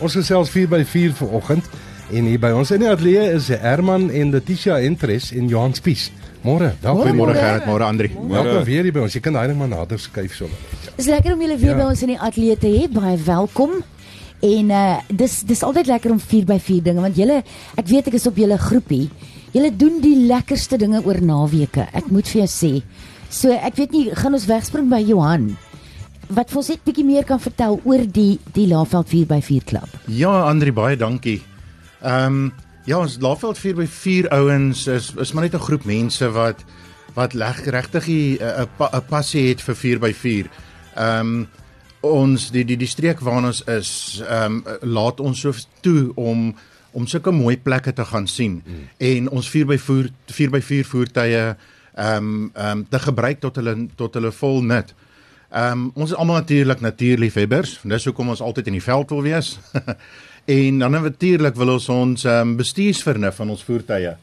Ons gesels 4 by 4 vanoggend en hier by ons in die ateljee is Herman en Letitia Entres en Johan Spies. Môre, welkom Môre Gerrit, môre Andri. Welkom weer hier by ons. Jy kan daai net maar nader skuif so. Dis lekker om julle weer Ja. by ons in die ateljee te hê. Baie welkom. En uh dis dis altyd lekker om 4 by 4 dinge want julle ek weet ek is op julle groepie. Julle doen die lekkerste dinge oor naweke. Ek moet vir jou sê. So ek weet nie gaan ons wegspring by Johan. Wat vir ons net bietjie meer kan vertel oor die die Laveld 4 by 4 klub. Ja, Andri, baie dankie. Ehm um, ja, ons Laveld 4 by 4 ouens is is maar net 'n groep mense wat wat leg regtig 'n 'n pa, 'n passie het vir 4 by 4. Ehm um, ons die die die streek waarna ons is, ehm um, laat ons so toe om om sulke mooi plekke te gaan sien mm. en ons 4 by 4 4 by 4 voertuie ehm um, ehm um, te gebruik tot hulle tot hulle vol nut. Ehm um, ons is almal natuurlik natuurliefhebbers. Dis hoekom ons altyd in die veld wil wees. en dan natuurlik wil ons ons ehm um, bestuursvernuf van ons voertuie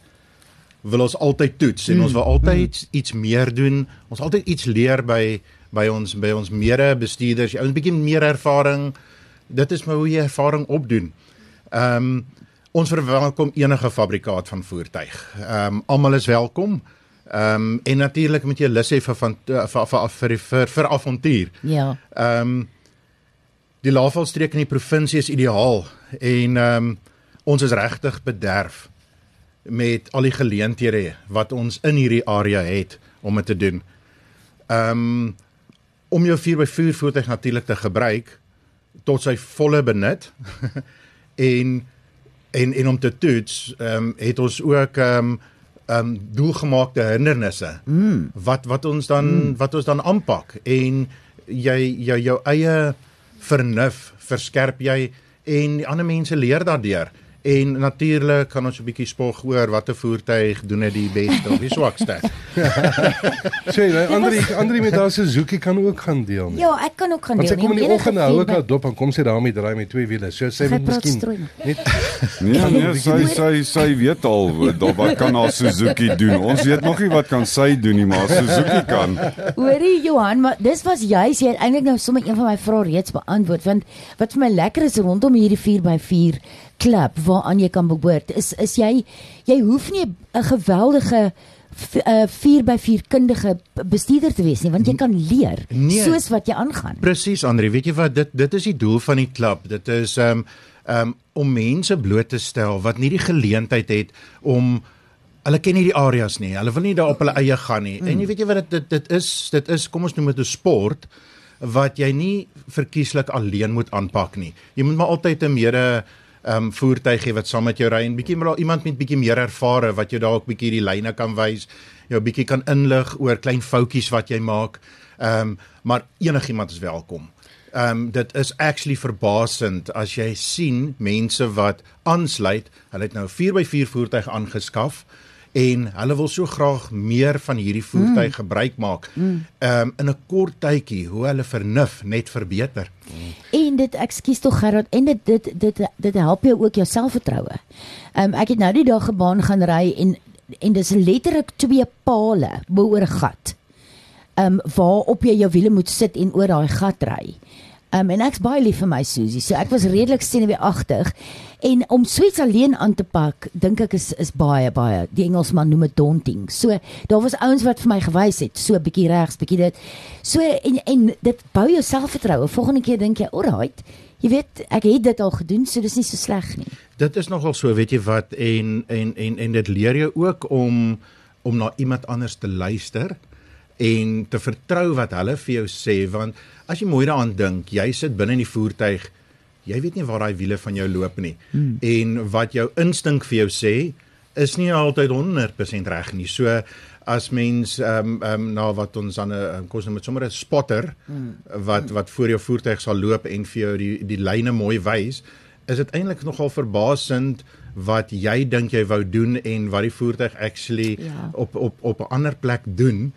wil ons altyd toets en mm. ons wil altyd mm. iets meer doen. Ons altyd iets leer by by ons by ons mede bestuurders. Ouens bietjie meer ervaring. Dit is maar hoe jy ervaring opdoen. Ehm um, ons verwelkom enige fabrikaat van voertuig. Ehm um, almal is welkom. Ehm um, en natuurlik moet jy lus hê vir van vir vir vir, vir, vir avontuur. Ja. Ehm um, die Laagveldstreek in die provinsie is ideaal en ehm um, ons is regtig bederf met al die geleenthede wat ons in hierdie area het om dit te doen. Ehm um, om jou 4x4 voertuig natuurlik te gebruik tot sy volle benut en en en om te toets, ehm um, het ons ook ehm um, ehm um, doelgemaakte hindernisse mm. wat wat ons dan mm. wat ons dan aanpak en jy jou jou eie vernuf verskerp jy en die ander mense leer daardeur en natuurlik kan ons 'n bietjie spog oor watter voertuig doen dit die beste of die swakste. Sê, nee, Andri, Andri met haar Suzuki kan ook gaan deel. nie? Ja, ek kan ook gaan Want sy deel. kom in die oggend hou ek haar dop en kom sy daarmee draai met twee wiele. So sy Sy moet praat miskien net Nee, nee, sy sy sy weet al wat wat kan haar Suzuki doen. Ons weet nog nie wat kan sy doen nie, maar Suzuki kan. Hoorie Johan, maar dis was juis jy het eintlik nou sommer een van my vrae reeds beantwoord want wat vir my lekker is rondom hierdie 4x4 klub waaraan jy kan behoort is is jy jy hoef nie 'n geweldige v- uh, 4x4 kundige bestuurder te wees nie want jy kan leer Nee. soos wat jy aangaan. Presies Andri, weet jy wat dit dit is die doel van die klub. Dit is um, um, om mense bloot te stel wat nie die geleentheid het om hulle ken nie die areas nie. Hulle wil nie daar op hulle eie gaan nie. Mm. En jy weet jy wat dit dit dit is dit is kom ons noem dit 'n sport wat jy nie verkieslik alleen moet aanpak nie. Jy moet maar altyd 'n mede um, voertuig hê wat saam met jou ry en bietjie maar iemand met bietjie meer ervare wat jou dalk bietjie die lyne kan wys, jou bietjie kan inlig oor klein foutjies wat jy maak. Ehm um, maar enigiemand is welkom. Ehm um, dit is actually verbasend as jy sien mense wat aansluit, hulle het nou 'n 4x4 voertuig aangeskaf en hulle wil so graag meer van hierdie voertuig mm. gebruik maak. Ehm um, in 'n kort tydjie hoe hulle vernuf net verbeter. En dit ekskuus tog Gerard en dit dit dit dit help jou ook jou selfvertroue. Ehm um, ek het nou die dag gebaan gaan ry en en dis letterlik twee pale bo oor 'n gat. Ehm um, waarop jy jou wiele moet sit en oor daai gat ry. Um, en ek's baie lief vir my Susie. So ek was redelik senuweeagtig en om suits alleen aan te pak, dink ek is is baie baie. Die Engelsman noem dit daunting. So daar was ouens wat vir my gewys het, so bietjie regs, bietjie dit. So en en dit bou jou selfvertroue. Volgende keer dink jy, "Alright, jy weet, ek het dit al gedoen, so dis nie so sleg nie." Dit is nogal so, weet jy wat en en en en dit leer jou ook om om na iemand anders te luister en te vertrou wat hulle vir jou sê want as jy mooi daaraan dink, jy sit binne in die voertuig, jy weet nie waar daai wiele van jou loop nie. Hmm. En wat jou instink vir jou sê, is nie altyd 100% reg nie. So as mens ehm um, ehm um, na wat ons aan 'n kos met sommer 'n spotter hmm. wat wat voor jou voertuig sal loop en vir jou die die lyne mooi wys, is dit eintlik nogal verbasend wat jy dink jy wou doen en wat die voertuig actually Ja. op op op 'n ander plek doen.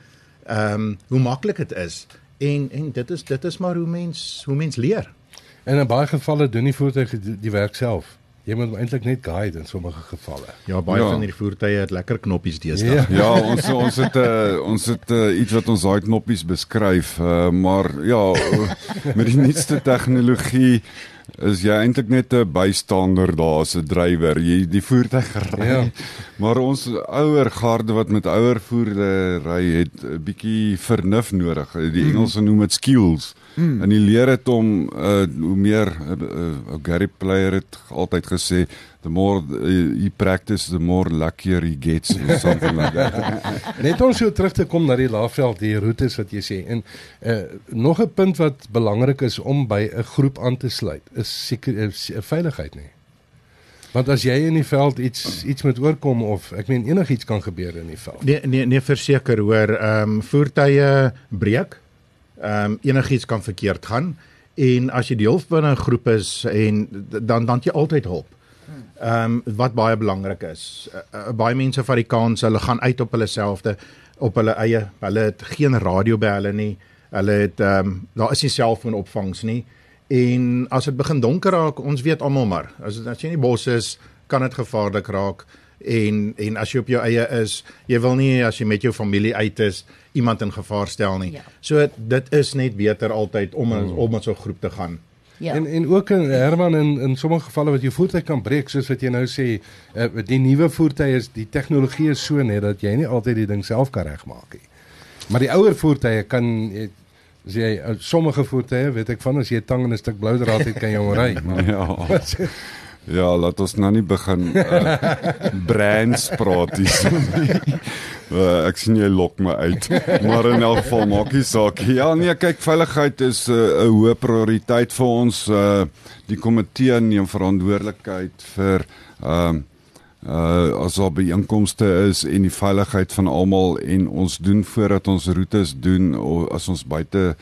Ehm um, hoe maklik dit is. En en dit is dit is maar hoe mens hoe mens leer. En in baie gevalle doen die voertuig die, die werk self. jy moet eintlik net guide in sommige gevalle. Ja, baie Ja. van hierdie voertuie het lekker knoppies deesdae. Ja. Ja, ons ons het uh, ons het uh, iets wat ons daai knoppies beskryf, uh, maar ja, met die nuutste tegnologie is jy eintlik net 'n bystander daar as 'n drywer. Jy die voertuig ry. Ja. Maar ons ouer garde wat met ouer voertuie ry het 'n bietjie vernuf nodig. Die Engelse noem dit skills. Mm. En jy leer dit om uh, hoe meer uh, uh, Gary Player het altyd gesê the more uh, you practice the more luckier he gets or something like that. Net om so terug te kom na die laafveld, die roetes wat jy sê. En uh, nog 'n punt wat belangrik is om by 'n groep aan te sluit, is seker uh, veiligheid nie. Want as jy in die veld iets iets moet oorkom of ek meen enigiets kan gebeur in die veld. Nee nee nee verseker hoor, ehm um, voertuie breek. Ehm um, enigiets kan verkeerd gaan en as jy deel van 'n groep is en dan dan jy altyd hulp. Ehm um, wat baie belangrik is. Uh, uh, baie mense van die kans hulle gaan uit op hulle selfde op hulle eie. Hulle het geen radio by hulle nie. Hulle het ehm um, daar is nie selfoonopvangs nie. En as dit begin donker raak, ons weet almal maar, as as jy in die bos is, kan dit gevaarlik raak en en as jy op jou eie is, jy wil nie as jy met jou familie uit is iemand in gevaar stel nie. Ja. So dit is net beter altyd om mm. om met so 'n groep te gaan. Ja. En en ook in Herman in in sommige gevalle wat jou voertuig kan breek soos wat jy nou sê, uh, die nuwe voertuie is die tegnologie is so net dat jy nie altyd die ding self kan regmaak nie. Maar die ouer voertuie kan jy as jy uh, sommige voertuie weet ek van as jy 'n tang en 'n stuk blou draad het kan jy hom ry. Ja. Ja, laat ons nou nie begin uh, brands praat hier. uh, ek sien jy lok my uit. Maar in elk geval maak nie saak. Ja, nee, kyk, veiligheid is 'n uh, hoë prioriteit vir ons. Uh, die komitee neem verantwoordelikheid vir ehm uh, uh as daar byeenkomste is en die veiligheid van almal en ons doen voordat ons roetes doen of as ons buite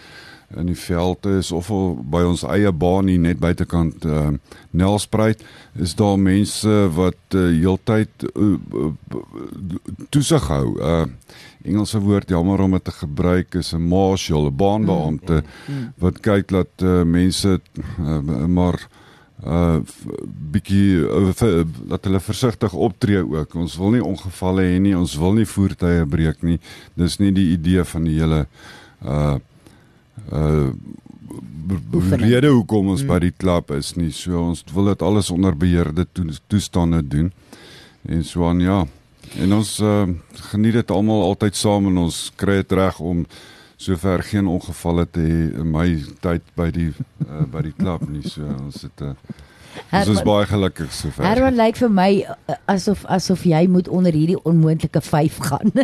in die veld is of by ons eie baan hier net buitekant uh, Nelspruit is daar mense wat uh, heeltyd uh, uh, toesig hou. Uh Engelse woord jammer om dit te gebruik is 'n marshal, 'n baanbeampte wat kyk dat uh, mense uh, maar uh bietjie uh, dat hulle versigtig optree ook. Ons wil nie ongevalle hê nie, ons wil nie voertuie breek nie. Dis nie die idee van die hele uh uh Oefening. rede hoekom ons by die klub is nie. So ons wil dit alles onder beheerde to toestande doen. En so aan ja. En ons uh, geniet dit almal altyd saam en ons kry dit reg om sover geen ongevalle te hê in my tyd by die uh, by die klub nie. So ons het uh, ons is Herman- baie gelukkig sover. Herman lyk vir my uh, asof asof jy moet onder hierdie onmoontlike 5 gaan.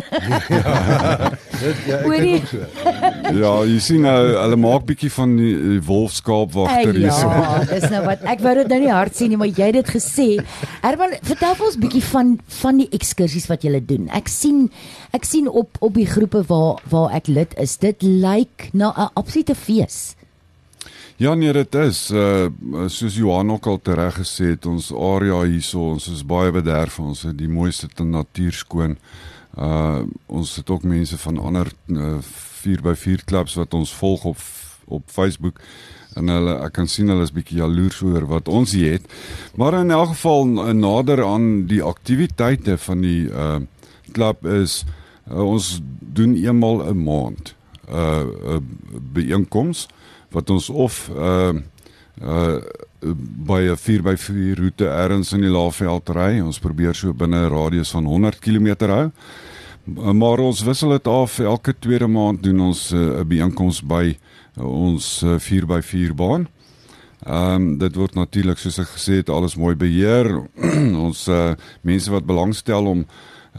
dit ja, ek Hoorie. dink so. Ja, jy sien nou hulle maak bietjie van die, die wolfskaapwagter Hey, hierso. ja, dis nou wat ek wou dit nou nie hard sien nie, maar jy het dit gesê. Herman, vertel ons bietjie van van die ekskursies wat jy doen. Ek sien ek sien op op die groepe waar waar ek lid is. Dit lyk na 'n absolute fees. Ja nee, dit is uh soos Johan ook al tereg gesê het, ons area hierso, ons is baie bederf, ons het die mooiste te natuur skoon. Uh ons het ook mense van ander uh, 4x4 klubs wat ons volg op op Facebook en hulle ek kan sien hulle is bietjie jaloers oor wat ons hier het. Maar in elk geval uh, nader aan die aktiwiteite van die uh klub is uh, ons doen eenmal 'n maand uh 'n byeenkoms wat ons of uh uh by 'n 4x4 roete ergens in die Laagveld ry. Ons probeer so binne 'n radius van 100 km hou. Maar ons wissel dit af elke tweede maand doen ons 'n uh, byeenkoms by uh, ons uh, 4x4 baan. Ehm um, dit word natuurlik soos ek gesê het alles mooi beheer. ons uh, mense wat belangstel om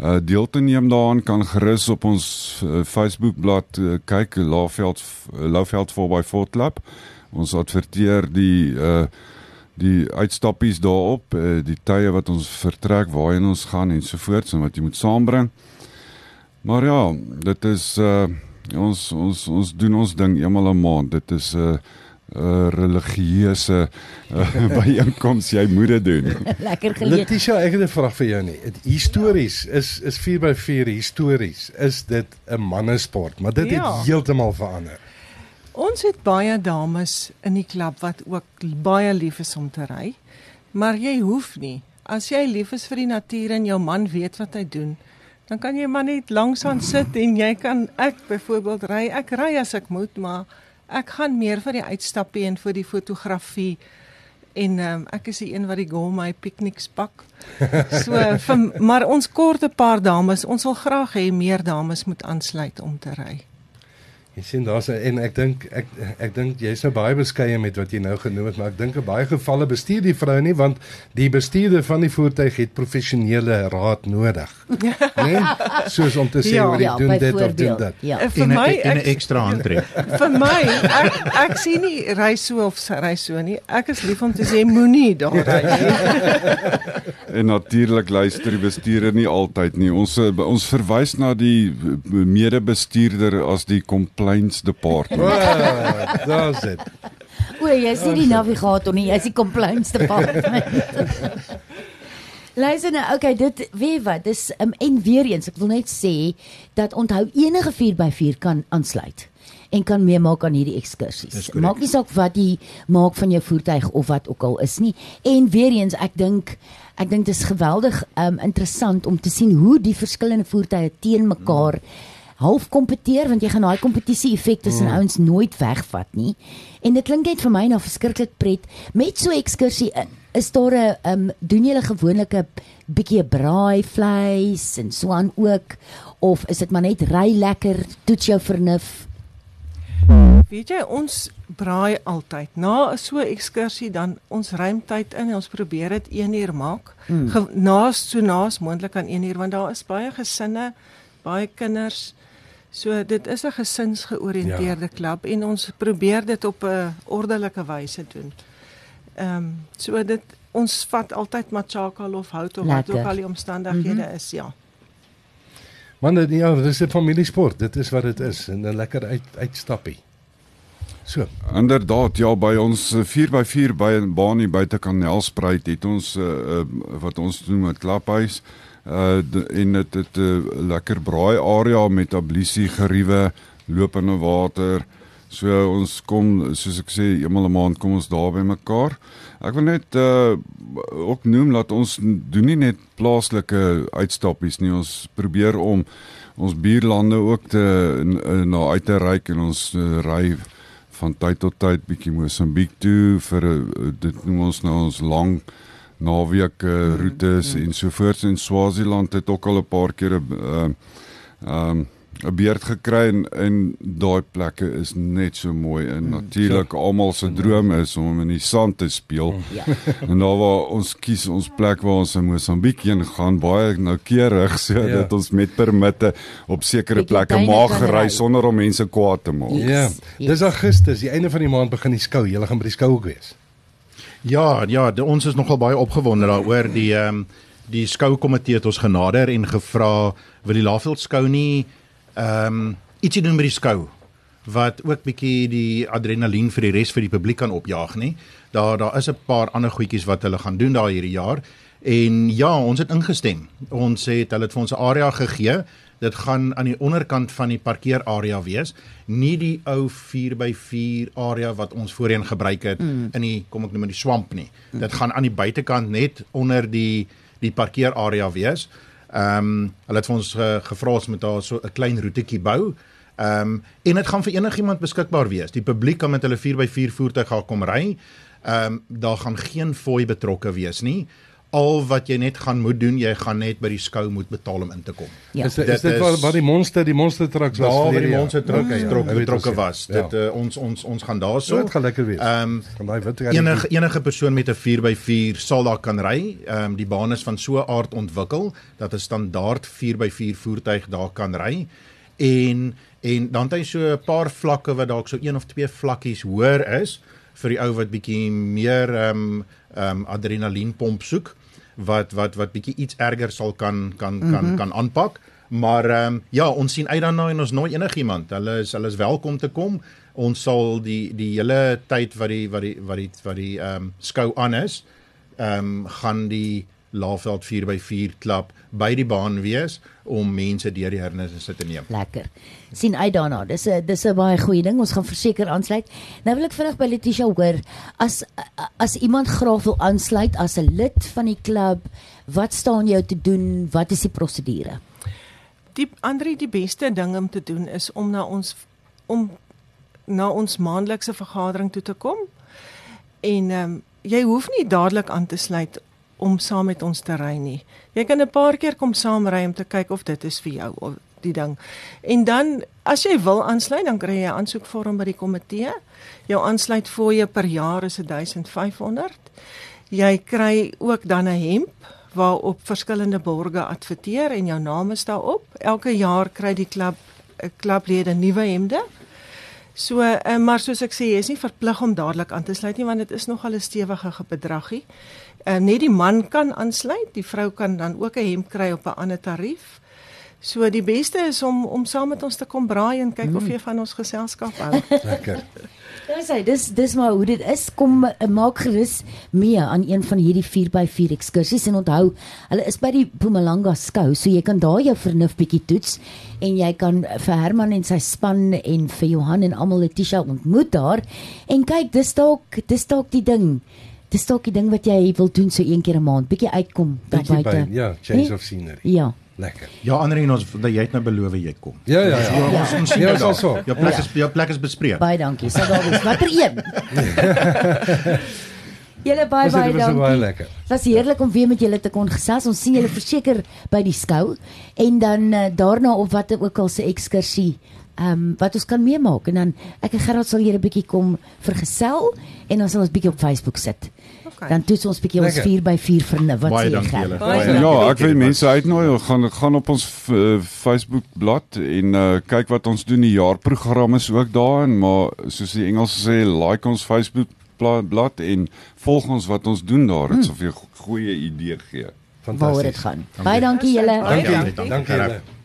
uh, deel te neem daaraan kan gerus op ons uh, Facebookblad uh, kyk Laagveld uh, Laagveld 4x4 Club. Ons adverteer die uh die uitstappies daarop, uh, die tye wat ons vertrek, waarheen ons gaan en so voort en wat jy moet saambring. Maar ja, dit is uh ons ons ons doen ons ding eenmal 'n maand. Dit is 'n uh, 'n religieuse uh, byeenkoms jy moet dit doen. Lekker geleë. Letitia, ek het 'n vraag vir jou nie. Het Histories is is 4x4 histories. Is dit 'n mannesport, maar dit Ja. het heeltemal verander. Ons het baie dames in die klub wat ook baie lief is om te ry. maar jy hoef nie. As jy lief is vir die natuur en jou man weet wat hy doen, dan kan jy maar net langs aan sit en jy kan ek byvoorbeeld ry. Ek ry as ek moet, maar ek gaan meer vir die uitstappie en vir die fotografie. En um, ek is die een wat die gourmet pikniks pak. So vir, maar ons kort 'n paar dames. Ons wil graag hê meer dames moet aansluit om te ry. Jy sien daar's en ek dink ek ek dink jy's nou baie beskeie met wat jy nou genoem het, maar ek dink in baie gevalle bestuur die vrou nie want die bestuurder van die voertuig het professionele raad nodig. Nee? Soos om te sê Ja, hoe jy ja, doen dit of doen dit. Ja. Eh, Vir en 'n- my en 'n ek, ekstra handtrek. vir my ek ek sien nie ry so of ry so nie. Ek is lief om te sê moenie daar ry nie. En natuurlik luister die bestuurder nie altyd nie. Ons eh, ons verwys na die mede-bestuurder as die complaints department. Wow, daar's dit. O, jy is nie die navigator nie, jy's die compliance department. Luister nou, okay, dit weet wat, dis um, en weer eens, ek wil net sê dat onthou enige 4x4 kan aansluit en kan meemaak aan hierdie ekskursies. Maak nie saak wat jy maak van jou voertuig of wat ook al is nie. En weer eens, ek dink ek dink dit is geweldig um interessant om te sien hoe die verskillende voertuie teen mekaar half kompeteer want jy gaan daai kompetisie effek tussen mm. ouens nooit wegvat nie. En dit klink net vir my na verskriklik pret. Met so 'n ekskursie eh, is daar 'n um doen julle gewoonlik 'n bietjie braai vleis en so aan ook of is dit maar net ry lekker, toets jou vernuf? Weet jy, ons braai altyd. Na 'n so ekskursie dan ons ruimtyd in en ons probeer dit 1 uur maak. Mm. Ge, naas so naas moontlik aan 1 uur want daar is baie gesinne, baie kinders. So dit is 'n gesinsgeoriënteerde ja. klub en ons probeer dit op 'n ordelike wyse doen. Ehm um, so dit ons vat altyd machakal of hout of wat Lekker. ook al die omstandighede mm -hmm. is, ja. Man, dit ja, dis 'n familiesport. Dit is wat dit is en 'n lekker uit uitstappie. So, Inderdaad, ja, by ons eh, 4x4 by 'n baan hier buite kan Nelspruit het ons uh, uh, wat ons noem 'n klaphuis. Uh en dit het 'n uh, lekker braai area met ablusie geriewe, lopende water. So ons kom soos ek sê eenmal 'n maand kom ons daar by mekaar. Ek wil net uh ook noem dat ons doen nie net plaaslike uitstappies nie. Ons probeer om ons buurlande ook te na uit te reik en ons uh, ry van tyd tot tyd bietjie Mosambiek toe vir 'n dit noem ons nou ons lang naweek uh, roetes mm, mm. en sovoorts en Swaziland het ook al 'n paar keer 'n ehm um, 'n beerd gekry en en daai plekke is net so mooi en natuurlik almal se droom is om in die sand te speel. Ja. En daar waar ons kies ons plek waar ons in Mosambiek heen gaan baie noukeurig sodat Ja. ja. ons met permitte op sekere plekke mag ry. sonder om mense kwaad te maak. Yes, ja. yes. Dis Augustus, die einde van die maand begin die skou. Julle gaan by die skou ook wees. Ja, ja, de, ons is nogal baie opgewonde daaroor die ehm um, die skoukomitee het ons genader en gevra wil die Laveld skou nie ehm um, ietsie doen met die skou wat ook bietjie die adrenalien vir die res vir die publiek kan opjaag nie. Daar daar is 'n paar ander goedjies wat hulle gaan doen daar hierdie jaar. En ja, ons het ingestem. Ons het hulle het vir ons 'n area gegee. Dit gaan aan die onderkant van die parkeerarea wees, nie die ou 4x4 area wat ons voorheen gebruik het mm. in die kom ek noem dit die swamp nie. Mm. Dit gaan aan die buitekant net onder die die parkeerarea wees. Ehm um, hulle het vir ons uh, gevra ons moet daar so 'n klein roetetjie bou. Ehm um, en dit gaan vir enigiemand beskikbaar wees. Die publiek kan met hulle 4x4 voertuig gaan kom ry. Ehm um, daar gaan geen fooi betrokke wees nie. Al wat jy net gaan moet doen, jy gaan net by die skou moet betaal om in te kom. Ja. Is, dit- is dit is- waar waar die monster, die monster trucks was Daar waar die monster Okay, ja, trok nou weet betrokke ons, ja. was. Ja. Dit uh, ons ons ons gaan So daarso. dit gaan lekker wees. Ehm um, enige enige persoon met 'n 4x4 sal daar kan ry. Ehm um, die baan is van so 'n aard ontwikkel dat 'n standaard 4x4 voertuig daar kan ry. En en dan het hy so 'n paar vlakke wat dalk so een of twee vlakkies hoër is vir die ou wat bietjie meer ehm um, ehm um, adrenalienpomp soek wat wat wat bietjie iets erger sal kan kan kan mm -hmm. kan aanpak. Maar ehm um, ja, ons sien uit daarna en ons nooi enigiemand. Hulle is hulle is welkom te kom. Ons sal die die hele tyd wat die wat die wat die wat die ehm um, skou aan is, ehm um, gaan die Laagveld 4x4 klub by die baan wees om mense deur die hindernisse te neem. Lekker. sien uit daarna. Dis 'n dis 'n baie goeie ding. Ons gaan verseker aansluit. Nou wil ek vinnig by Letitia hoor as as iemand graag wil aansluit as 'n lid van die klub, wat staan jou te doen? Wat is die prosedure? Die Andri die beste ding om te doen is om na ons om na ons maandelikse vergadering toe te kom. En ehm um, jy hoef nie dadelik aan te sluit om saam met ons te ry nie. Jy kan 'n paar keer kom saam ry om te kyk of dit is vir jou of die ding. En dan as jy wil aansluit, dan kry jy 'n aansoekvorm by die komitee. Jou aansluitfooie per jaar is 1500. Jy kry ook dan 'n hemp waarop verskillende borge adverteer en jou naam is daarop. Elke jaar kry die klub 'n klublede nuwe hemde. So, uh, maar soos ek sê, jy is nie verplig om dadelik aan te sluit nie want dit is nogal 'n stewige bedragie. Uh, net die man kan aansluit, die vrou kan dan ook 'n hemp kry op 'n ander tarief. So die beste is om om saam met ons te kom braai en kyk mm. of jy van ons geselskap hou. Lekker. Ja, sê dis dis maar hoe dit is. Kom uh, maak gerus mee aan een van hierdie 4x4 ekskursies en onthou, hulle is by die Mpumalanga skou, so jy kan daar jou vernuf bietjie toets en jy kan vir Herman en sy span en vir Johan en almal Letitia ontmoet daar en kyk, dis dalk dis dalk die ding. Dis dalk die ding wat jy wil doen so een keer 'n maand, bietjie uitkom daar buite. ja, change of scenery. Ja. Lekker. Ja, ander en ons dat jy het nou beloof jy kom. Ja, ja, ja. Ja, ons ons sien Ja, jou ons sal daar. so. Jou plek Ja. is jou plek is bespreek. Baie dankie. Sal daar wees. Watter een? Julle baie baie dit was baie dankie. lekker. Dit was heerlik om weer met julle te kon gesels. Ons sien julle verseker by die skou en dan uh, daarna op watter ook al se ekskursie ehm um, wat ons kan meemaak en dan ek en Gerard sal julle bietjie kom vergesel en dan sal ons bietjie op Facebook sit. Okay. Dan toets ons bietjie ons Lekker. 4 by 4 vernuf. Wat sê jy dankie Ja, dankie. ek wil mense uitnooi, gaan gaan op ons uh, Facebook bladsy en uh, kyk wat ons doen. Die jaarprogram is ook daarin, maar soos die Engels sê, like ons Facebook bla- bladsy en volg ons wat ons doen daar. Dit sal vir jou goeie idee gee. Waaroor dit Fantasties. gaan. Baie dankie julle. Baie Dankie, dankie. dankie. Dankie Gerard. julle.